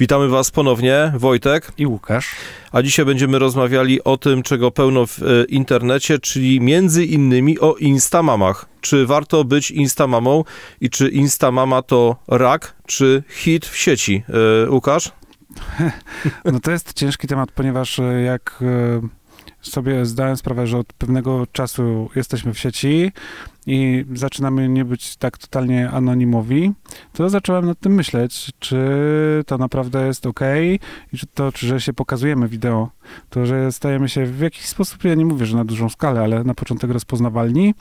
Witamy Was ponownie, Wojtek i Łukasz. A dzisiaj będziemy rozmawiali o tym, czego pełno w e, internecie, czyli między innymi o instamamach. Czy warto być instamamą i czy instamama to rak, czy hit w sieci? E, Łukasz? No to jest ciężki temat, ponieważ e, jak sobie zdałem sprawę, że od pewnego czasu jesteśmy w sieci i zaczynamy nie być tak totalnie anonimowi, to zacząłem nad tym myśleć, czy to naprawdę jest ok i czy to, czy że się pokazujemy wideo, to, że stajemy się w jakiś sposób, ja nie mówię, że na dużą skalę, ale na początek rozpoznawalni,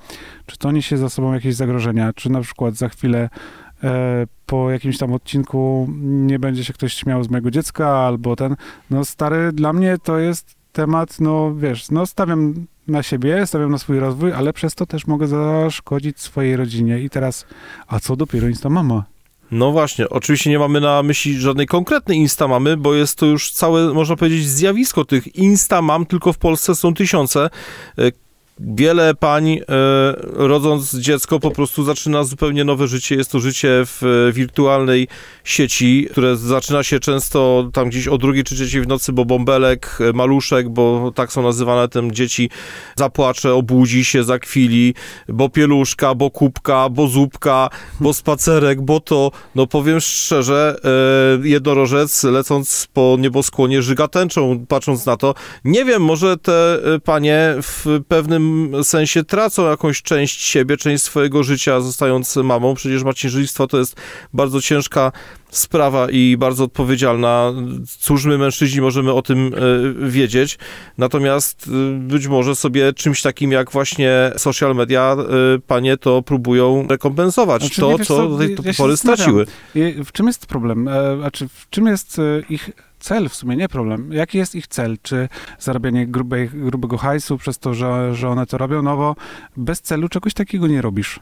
czy to niesie za sobą jakieś zagrożenia, czy na przykład za chwilę e, po jakimś tam odcinku nie będzie się ktoś śmiał z mojego dziecka, albo ten, no stary, dla mnie to jest temat, no wiesz, no stawiam na siebie, stawiam na swój rozwój, ale przez to też mogę zaszkodzić swojej rodzinie. I teraz, a co dopiero Instamama? No właśnie, oczywiście nie mamy na myśli żadnej konkretnej Instamamy, bo jest to już całe, można powiedzieć, zjawisko tych Instamam, tylko w Polsce są tysiące. Wiele pań, e, rodząc dziecko, po prostu zaczyna zupełnie nowe życie. Jest to życie w e, wirtualnej sieci, które zaczyna się często tam gdzieś o drugiej czy trzeciej w nocy, bo bąbelek, e, maluszek, bo tak są nazywane te dzieci, zapłacze, obudzi się, zakwili, bo pieluszka, bo kubka, bo zupka, bo spacerek, bo to, no powiem szczerze, jednorożec lecąc po nieboskłonie żyga tęczą, patrząc na to. Nie wiem, może te panie w pewnym pewnym sensie tracą jakąś część siebie, część swojego życia, zostając mamą. Przecież macierzyństwo to jest bardzo ciężka sprawa i bardzo odpowiedzialna. Cóż my mężczyźni możemy o tym e, wiedzieć. Natomiast e, być może sobie czymś takim jak właśnie social media e, panie to próbują rekompensować. Znaczy, to, co, co do tej ja pory straciły. W czym jest problem? Znaczy, w czym jest ich cel w sumie, nie problem. Jaki jest ich cel? Czy zarabianie grubej, grubego hajsu przez to, że, że one to robią? No bo bez celu czegoś takiego nie robisz.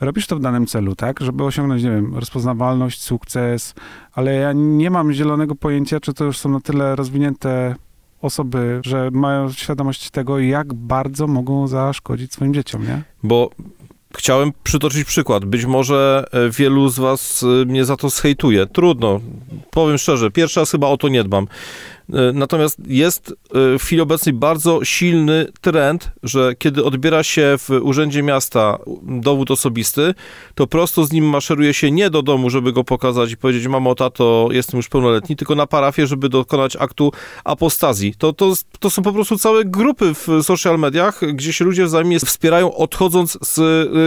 Robisz to w danym celu, tak? Żeby osiągnąć, nie wiem, rozpoznawalność, sukces, ale ja nie mam zielonego pojęcia, czy to już są na tyle rozwinięte osoby, że mają świadomość tego, jak bardzo mogą zaszkodzić swoim dzieciom, nie? Bo Chciałem przytoczyć przykład. Być może e, wielu z was e, mnie za to zhejtuje. Trudno. Powiem szczerze, pierwszy raz chyba o to nie dbam. E, natomiast jest w chwili obecnej bardzo silny trend, że kiedy odbiera się w Urzędzie Miasta dowód osobisty, to prosto z nim maszeruje się nie do domu, żeby go pokazać i powiedzieć, mamo, tato, jestem już pełnoletni, tylko na parafię, żeby dokonać aktu apostazji. To, to, to są po prostu całe grupy w social mediach, gdzie się ludzie wzajemnie wspierają, odchodząc z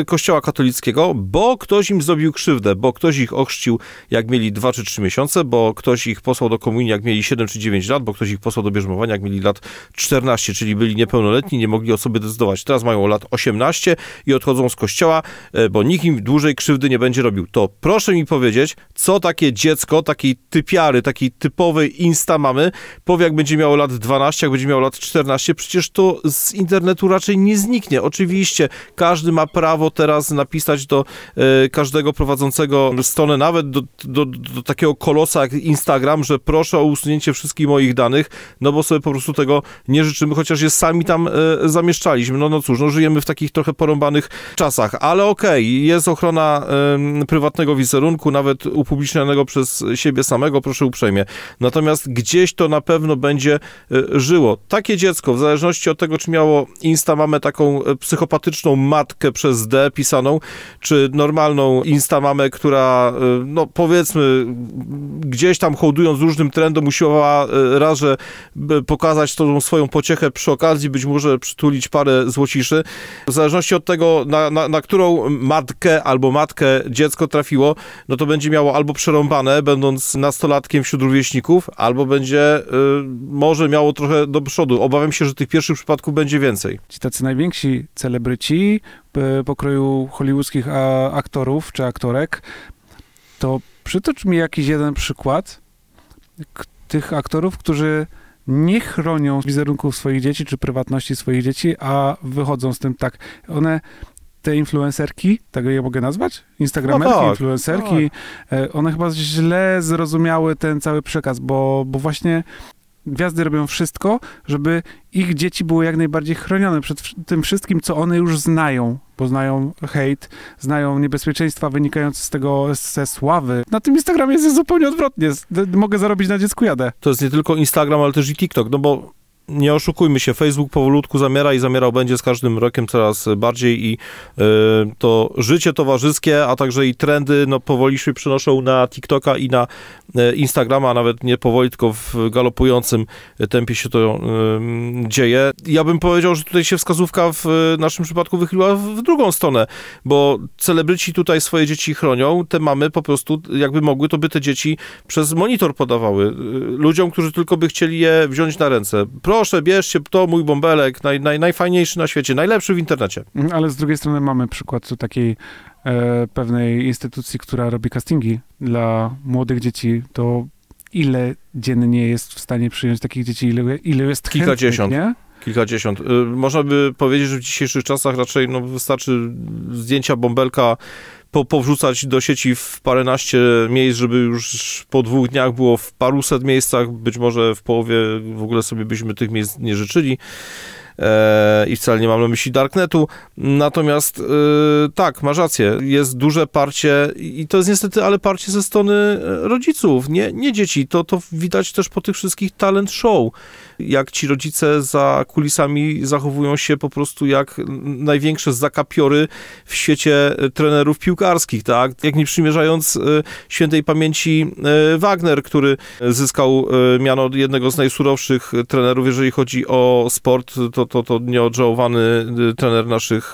kościoła katolickiego, bo ktoś im zrobił krzywdę, bo ktoś ich ochrzcił, jak mieli 2 czy 3 miesiące, bo ktoś ich posłał do komunii, jak mieli 7 czy 9 lat, bo ktoś ich posłał do bierzmowania, jak mieli lat 14, czyli byli niepełnoletni, nie mogli o sobie decydować. Teraz mają lat 18 i odchodzą z kościoła, e, bo nikt im dłużej krzywdy nie będzie robił. To proszę mi powiedzieć, co takie dziecko, takiej typiary, takiej typowej insta mamy, powie jak będzie miało lat 12, jak będzie miało lat 14, przecież to z internetu raczej nie zniknie. Oczywiście każdy ma prawo teraz napisać do e, każdego prowadzącego stronę, nawet do, do, do takiego kolosa jak Instagram, że proszę o usunięcie wszystkich moich danych, no bo sobie po prostu tego nie życzymy, chociaż je sami tam e, zamieszczaliśmy. No, no cóż, no żyjemy w takich trochę porąbanych czasach, ale okej, okay, jest ochrona prywatnego wizerunku, nawet upublicznionego przez siebie samego, proszę uprzejmie. Natomiast gdzieś to na pewno będzie e, żyło. Takie dziecko, w zależności od tego, czy miało instamamę taką e, psychopatyczną matkę przez Pisaną, czy normalną instamamę, która, e, no powiedzmy, gdzieś tam hołdując różnym trendom usiłowała e, raz, że pokazać tą swoją pociechę przy okazji, być może przytulić parę złociszy. W zależności od tego, na, na, na którą matkę albo matkę dziecko trafiło, no to będzie miało albo przerąbane, będąc nastolatkiem wśród rówieśników, albo będzie y, może miało trochę do przodu. Obawiam się, że tych pierwszych przypadków będzie więcej. Ci tacy najwięksi celebryci pokroju hollywoodzkich aktorów czy aktorek, to przytocz mi jakiś jeden przykład, tych aktorów, którzy nie chronią wizerunków swoich dzieci czy prywatności swoich dzieci, a wychodzą z tym tak. One te influencerki, tak je mogę nazwać? Instagramerki, no tak, influencerki, tak. E, one chyba źle zrozumiały ten cały przekaz, bo, bo właśnie gwiazdy robią wszystko, żeby ich dzieci były jak najbardziej chronione przed tym wszystkim, co one już znają. bo znają hejt, znają niebezpieczeństwa wynikające z tego, ze sławy. Na tym Instagramie jest zupełnie odwrotnie. Mogę zarobić na dziecku jadę. To jest nie tylko Instagram, ale też i TikTok, no bo nie oszukujmy się, Facebook powolutku zamiera i zamierał będzie z każdym rokiem coraz bardziej i y, to życie towarzyskie, a także i trendy, no powoli się przenoszą na TikToka i na y, Instagrama, a nawet nie powoli, tylko w galopującym tempie się to y, dzieje. Ja bym powiedział, że tutaj się wskazówka w naszym przypadku wychyliła w drugą stronę, bo celebryci tutaj swoje dzieci chronią, te mamy po prostu, jakby mogły, to by te dzieci przez monitor podawały ludziom, którzy tylko by chcieli je wziąć na ręce. Proszę, bierzcie, to mój bąbelek, naj, naj, najfajniejszy na świecie, najlepszy w internecie. Mm, Ale z drugiej strony mamy przykład tu takiej e, pewnej instytucji, która robi castingi dla młodych dzieci. To ile dziennie jest w stanie przyjąć takich dzieci, ile, ile jest Kilkadziesiąt. chętnych, nie? Kilkadziesiąt. Y, Można by powiedzieć, że w dzisiejszych czasach raczej no, wystarczy zdjęcia bąbelka po, powrzucać do sieci w paręnaście miejsc, żeby już po dwóch dniach było w paruset miejscach, być może w połowie w ogóle sobie byśmy tych miejsc nie życzyli. E, I wcale nie mam na myśli Darknetu. Natomiast e, tak, masz rację, jest duże parcie i to jest niestety, ale parcie ze strony e, rodziców, nie, nie dzieci. To, to widać też po tych wszystkich talent show jak ci rodzice za kulisami zachowują się po prostu jak największe zakapiory w świecie e, trenerów piłkarskich, tak? Jak nie przymierzając e, świętej pamięci e, Wagner, który zyskał miano jednego z najsurowszych trenerów, jeżeli chodzi o sport, to, to, to nieodżałowany trener naszych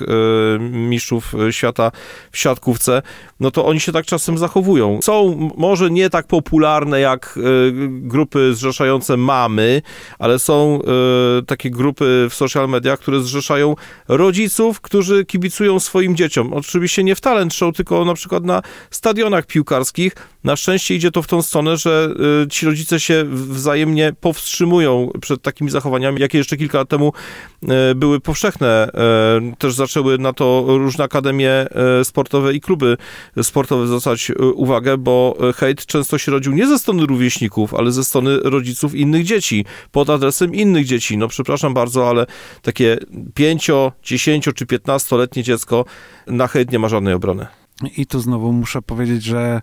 mistrzów świata w siatkówce, no to oni się tak czasem zachowują. Są może nie tak popularne jak grupy zrzeszające mamy, ale są e, takie grupy w social mediach, które zrzeszają rodziców, którzy kibicują swoim dzieciom. Oczywiście nie w talent show, tylko na przykład na stadionach piłkarskich. Na szczęście idzie to w tą stronę, że e, ci rodzice się wzajemnie powstrzymują przed takimi zachowaniami, jakie jeszcze kilka lat temu e, były powszechne. Też zaczęły na to różne akademie sportowe i kluby sportowe zwracać uwagę, bo hejt często się rodził nie ze strony rówieśników, ale ze strony rodziców innych dzieci, pod adresem innych dzieci. No przepraszam bardzo, ale takie 5, 10 czy 15-letnie dziecko na hejt nie ma żadnej obrony. I tu znowu muszę powiedzieć, że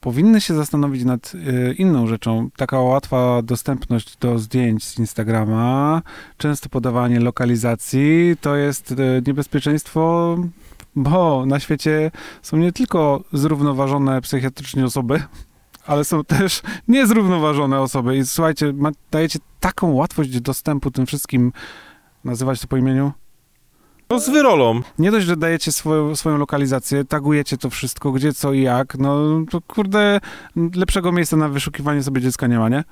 powinny się zastanowić nad y, inną rzeczą. Taka łatwa dostępność do zdjęć z Instagrama, często podawanie lokalizacji, to jest y, niebezpieczeństwo, bo na świecie są nie tylko zrównoważone psychiatrycznie osoby, ale są też niezrównoważone osoby. I słuchajcie, ma, dajecie taką łatwość dostępu tym wszystkim, nazywać to po imieniu? No z wyrolą. Nie dość, że dajecie swoją, swoją lokalizację, tagujecie to wszystko, gdzie, co i jak, no to kurde, lepszego miejsca na wyszukiwanie sobie dziecka nie ma, nie?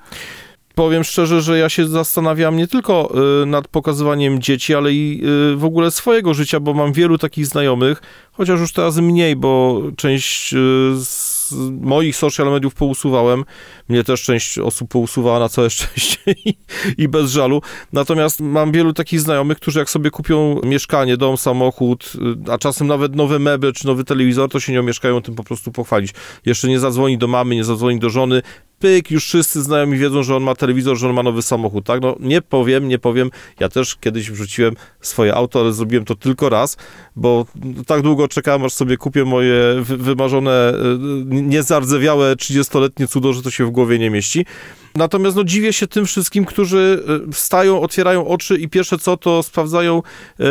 Powiem szczerze, że ja się zastanawiam nie tylko y, nad pokazywaniem dzieci, ale i y, w ogóle swojego życia, bo mam wielu takich znajomych, chociaż już teraz mniej, bo część y, z moich social mediów pousuwałem. Mnie też część osób pousuwała na całe szczęście i, i bez żalu. Natomiast mam wielu takich znajomych, którzy jak sobie kupią mieszkanie, dom, samochód, y, a czasem nawet nowe meble czy nowy telewizor, to się nie omieszkają tym po prostu pochwalić. Jeszcze nie zadzwoni do mamy, nie zadzwoni do żony, pyk, już wszyscy znajomi wiedzą, że on ma telewizor, że on ma nowy samochód, tak? No nie powiem, nie powiem. Ja też kiedyś wrzuciłem swoje auto, ale zrobiłem to tylko raz, bo tak długo czekałem, aż sobie kupię moje wy- wymarzone, y, niezardzewiałe 30-letnie cudo, że to się w głowie nie mieści. Natomiast no dziwię się tym wszystkim, którzy y, wstają, otwierają oczy i pierwsze co, to sprawdzają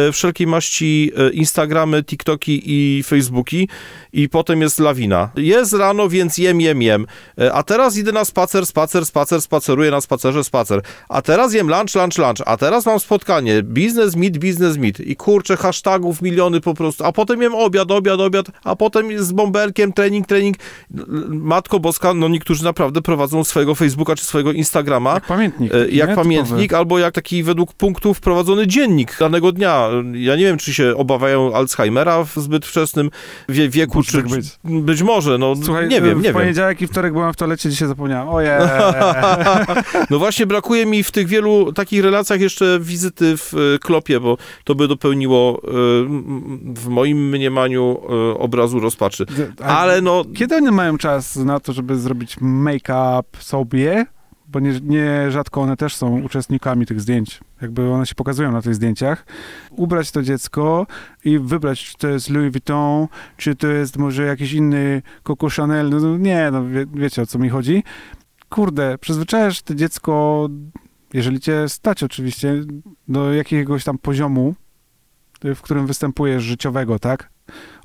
y, wszelkiej maści Instagramy, TikToki i Facebooki i potem jest lawina. Jest rano, więc jem, jem, jem. A teraz idę na spacer, spacer, spacer, spaceruję na spacerze, spacer. A teraz jem lunch, lunch, lunch. A teraz mam spotkanie. Biznes meet, biznes meet. I kurczę, hashtagów miliony po prostu. A potem jem obiad, obiad, obiad. A potem z bąbelkiem trening, trening. Matko Boska, no niektórzy naprawdę prowadzą swojego Facebooka czy swojego Instagrama Jak pamiętnik. E, jak nie? pamiętnik, Typowy. albo jak taki według punktów prowadzony dziennik danego dnia. Ja nie wiem, czy się obawiają Alzheimera w zbyt wczesnym wie, wieku, czy, tak być. być może, no Słuchaj, nie wiem, w nie wiem. poniedziałek i wtorek byłem w toalecie, dzisiaj zapomniałem. Ojej. No właśnie brakuje mi w tych wielu takich relacjach jeszcze wizyty w e, klopie, bo to by dopełniło e, w moim mniemaniu e, obrazu rozpaczy. Ale no, Kiedy oni mają czas na to, żeby zrobić make-up sobie? bo nie, nie rzadko one też są uczestnikami tych zdjęć. Jakby one się pokazują na tych zdjęciach. Ubrać to dziecko i wybrać, czy to jest Louis Vuitton, czy to jest może jakiś inny Coco Chanel. No, no nie, no wie, wiecie o co mi chodzi. Kurde, przyzwyczajasz to dziecko, jeżeli cię stać oczywiście, do jakiegoś tam poziomu, w którym występujesz życiowego, tak?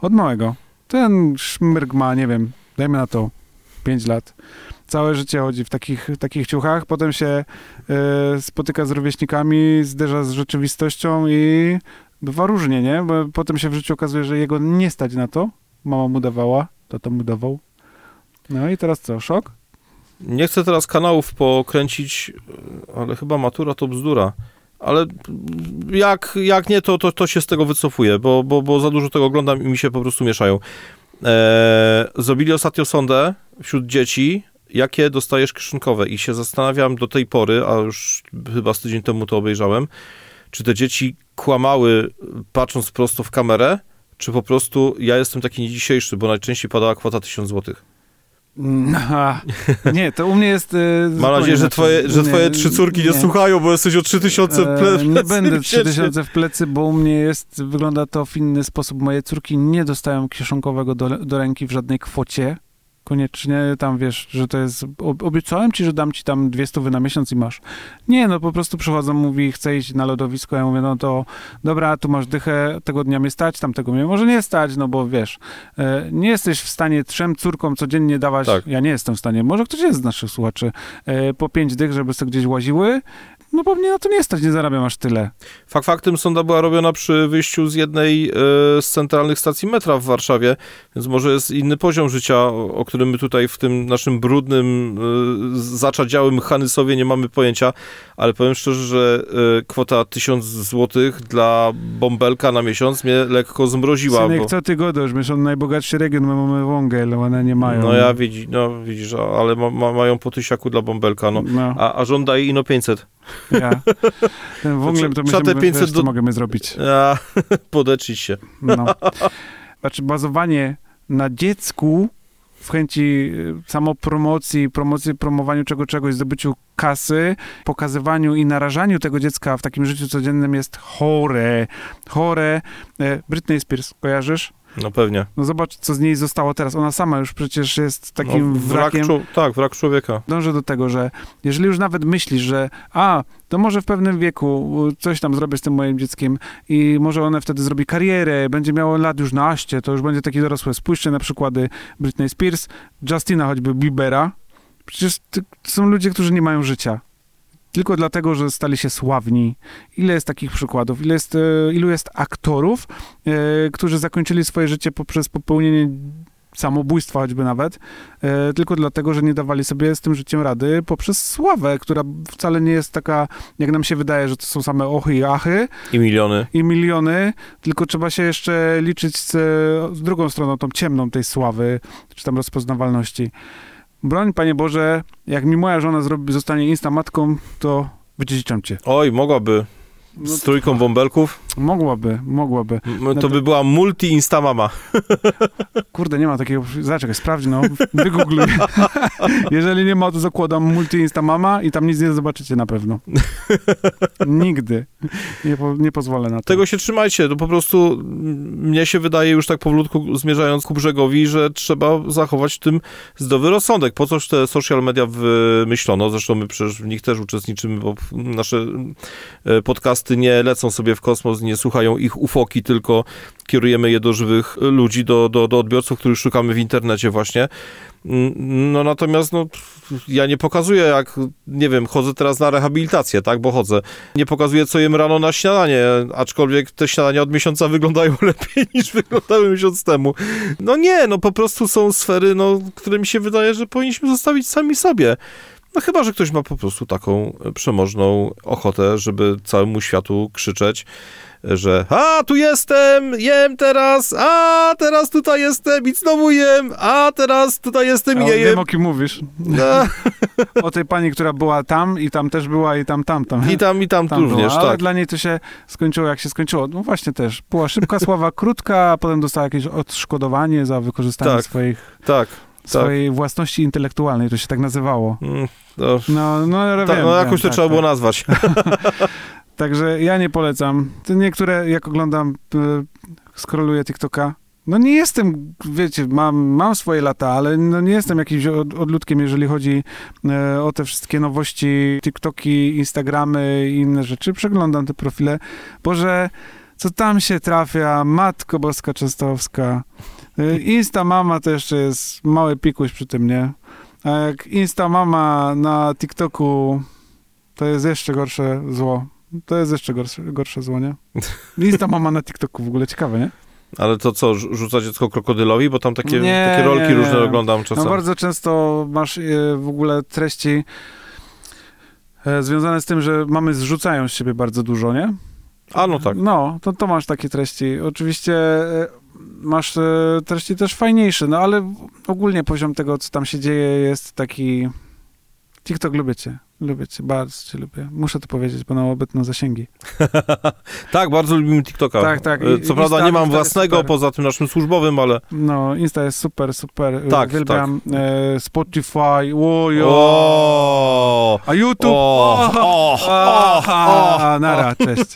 Od małego. Ten szmyrk ma, nie wiem, dajmy na to 5 lat całe życie chodzi w takich, takich ciuchach, potem się y, spotyka z rówieśnikami, zderza z rzeczywistością i bywa różnie, nie? Bo potem się w życiu okazuje, że jego nie stać na to. Mama mu dawała, to mu dawał. No i teraz co, szok? Nie chcę teraz kanałów pokręcić, ale chyba matura to bzdura. Ale jak, jak nie, to, to, to się z tego wycofuję, bo, bo, bo za dużo tego oglądam i mi się po prostu mieszają. Eee, zrobili ostatnio sondę wśród dzieci jakie dostajesz kieszonkowe i się zastanawiam do tej pory, a już chyba z tydzień temu to obejrzałem, czy te dzieci kłamały patrząc prosto w kamerę, czy po prostu ja jestem taki niedzisiejszy, bo najczęściej padała kwota 1000 złotych. No, nie, to u mnie jest. E, Mam nadzieję, że twoje, że twoje trzy córki nie, nie słuchają, bo jesteś o 3000 w plecy. Nie będę 3000 w plecy, bo u mnie jest, wygląda to w inny sposób. Moje córki nie dostają kieszonkowego do, do ręki w żadnej kwocie koniecznie tam wiesz, że to jest, obiecałem ci, że dam ci tam dwie stówy na miesiąc i masz. Nie, no po prostu przychodzą, mówi, chcę iść na lodowisko, ja mówię, no to dobra, tu masz dychę, tego dnia mnie stać, tamtego mnie może nie stać, no bo wiesz, e, nie jesteś w stanie trzem córkom codziennie dawać, tak. ja nie jestem w stanie, może ktoś jest z naszych słuchaczy, e, po pięć dych, żeby sobie gdzieś łaziły, no bo mnie na to nie stać, nie zarabiam aż tyle. Fakt faktem sonda była robiona przy wyjściu z jednej e, z centralnych stacji metra w Warszawie, więc może jest inny poziom życia, o, którym my tutaj w tym naszym brudnym, e, zaczadziałym Hanysowie nie mamy pojęcia, ale powiem szczerze, że e, kwota 1000 zł dla bąbelka na miesiąc mnie lekko zmroziła. Synek, bo... co ty godasz? My są najbogatszy region, my mamy wągiel, one nie mają. No ja widzi, no, widzisz, ale ma, ma, mają po tysiaku dla bąbelka, no. no. A, a daje ino 500. Ja. Ten wąglem to myślę, 500 wiesz, do... co możemy zrobić. Ja, podeczyć się. No. Znaczy bazowanie na dziecku w chęci y, samopromocji, promocji, promowaniu czego czegoś, zdobyciu kasy, pokazywaniu i narażaniu tego dziecka w takim życiu codziennym jest chore. Chore. E, Britney Spears, kojarzysz? No pewnie. No zobacz, co z niej zostało teraz. Ona sama już przecież jest takim no, wrak wrakiem. tak, wrak człowieka. Dążę do tego, że jeżeli już nawet myślisz, że a, to może w pewnym wieku coś tam zrobię z tym moim dzieckiem i może one wtedy zrobi karierę, będzie miało lat już naście, to już będzie taki dorosłe. Spójrzcie na przykłady Britney Spears, Justina choćby Biebera. Przecież to są ludzie, którzy nie mają życia tylko dlatego, że stali się sławni. Ile jest takich przykładów? Ile jest, e, ilu jest aktorów, e, którzy zakończyli swoje życie poprzez popełnienie samobójstwa choćby nawet, e, tylko dlatego, że nie dawali sobie z tym życiem rady poprzez sławę, która wcale nie jest taka, jak nam się wydaje, że to są same ochy i achy. I miliony. I miliony, tylko trzeba się jeszcze liczyć z, z drugą stroną, tą ciemną tej sławy, czy tam rozpoznawalności. Broń, Panie Boże, jak mi moja żona zrobi, zostanie instamatką, to wydziedziczam cię. Oj, mogłaby. No z trójką bąbelków? Mogłaby, mogłaby. No to, by była multi-instamama. Kurde, nie ma takiego... Zaczekaj, sprawdź, no. Wygoogluj. Jeżeli nie ma, to zakładam multi-instamama i tam nic nie zobaczycie na pewno. Nigdy. Nie, po, nie pozwolę na to. Tego się trzymajcie. To po prostu mnie się wydaje już tak powolutku zmierzając ku brzegowi, że trzeba zachować w tym zdrowy rozsądek. Po coś te social media wymyślono? Zresztą my przecież w nich też uczestniczymy, bo nasze e, podcasty nie lecą sobie w kosmos, nie słuchają ich ufoki, tylko kierujemy je do żywych ludzi, do, do, do odbiorców, których szukamy w internecie właśnie. No natomiast no, ja nie pokazuję jak, nie wiem, chodzę teraz na rehabilitację, tak, bo chodzę. Nie pokazuję, co jem rano na śniadanie, aczkolwiek te śniadania od miesiąca wyglądają lepiej niż wyglądały miesiąc temu. No nie, no po prostu są sfery, no, które mi się wydaje, że powinniśmy zostawić sami sobie. No chyba, że ktoś ma po prostu taką przemożną ochotę, żeby całemu światu krzyczeć, że a, tu jestem, jem teraz, a, teraz tutaj jestem i znowu jem, a, teraz tutaj jestem i nie jem. Wiem, o kim mówisz. No. o tej pani, która była tam i tam też była i tam, tam, tam. I tam, i tam, tam również, była, ale tak. dla niej to się skończyło, jak się skończyło. No właśnie też. Była szybka sława, krótka, a potem dostała jakieś odszkodowanie za wykorzystanie tak, swoich... Tak, swojej własności intelektualnej, to się tak nazywało. Mm, to, No, no, ja ta, wiem, no wiem, jakoś to tak, trzeba tak. było nazwać. Także ja nie polecam. Niektóre, jak oglądam, y, scrolluję TikToka, no nie jestem, wiecie, mam, mam swoje lata, ale no nie jestem jakimś od, odludkiem, jeżeli chodzi e, o te wszystkie nowości, TikToki, Instagramy i inne rzeczy. Przeglądam te profile. Boże, co tam się trafia? Matko Boska Częstochowska. E, Insta Mama to jeszcze jest mały pikuś przy tym, nie? A jak Insta Mama na TikToku, to jest jeszcze gorsze zło. To jest jeszcze gorsze, gorsze zło, nie? Insta Mama na TikToku w ogóle ciekawe, nie? Ale to co, rzu- rzuca dziecko krokodylowi? Bo tam takie, Nie, takie rolki nie, różne nie. oglądam czasem. No bardzo często masz e, w ogóle treści e, związane z tym, że mamy zrzucają z siebie bardzo dużo, nie? A no tak. No, to, to masz takie treści. Oczywiście e, masz treści też fajniejsze, no ale ogólnie poziom tego, co tam się dzieje, jest taki... TikTok lubię cię, lubię cię, bardzo cię lubię. Muszę to powiedzieć, bo na obecne zasięgi. tak, bardzo lubimy TikToka. Tak, tak. E, I- Co i prawda nie mam Insta własnego, poza tym naszym służbowym, ale... No, Insta jest super, super. Tak, Uwielbiam e, Spotify, łojo. O, A YouTube? o, o, o, Aha, o, nara, cześć.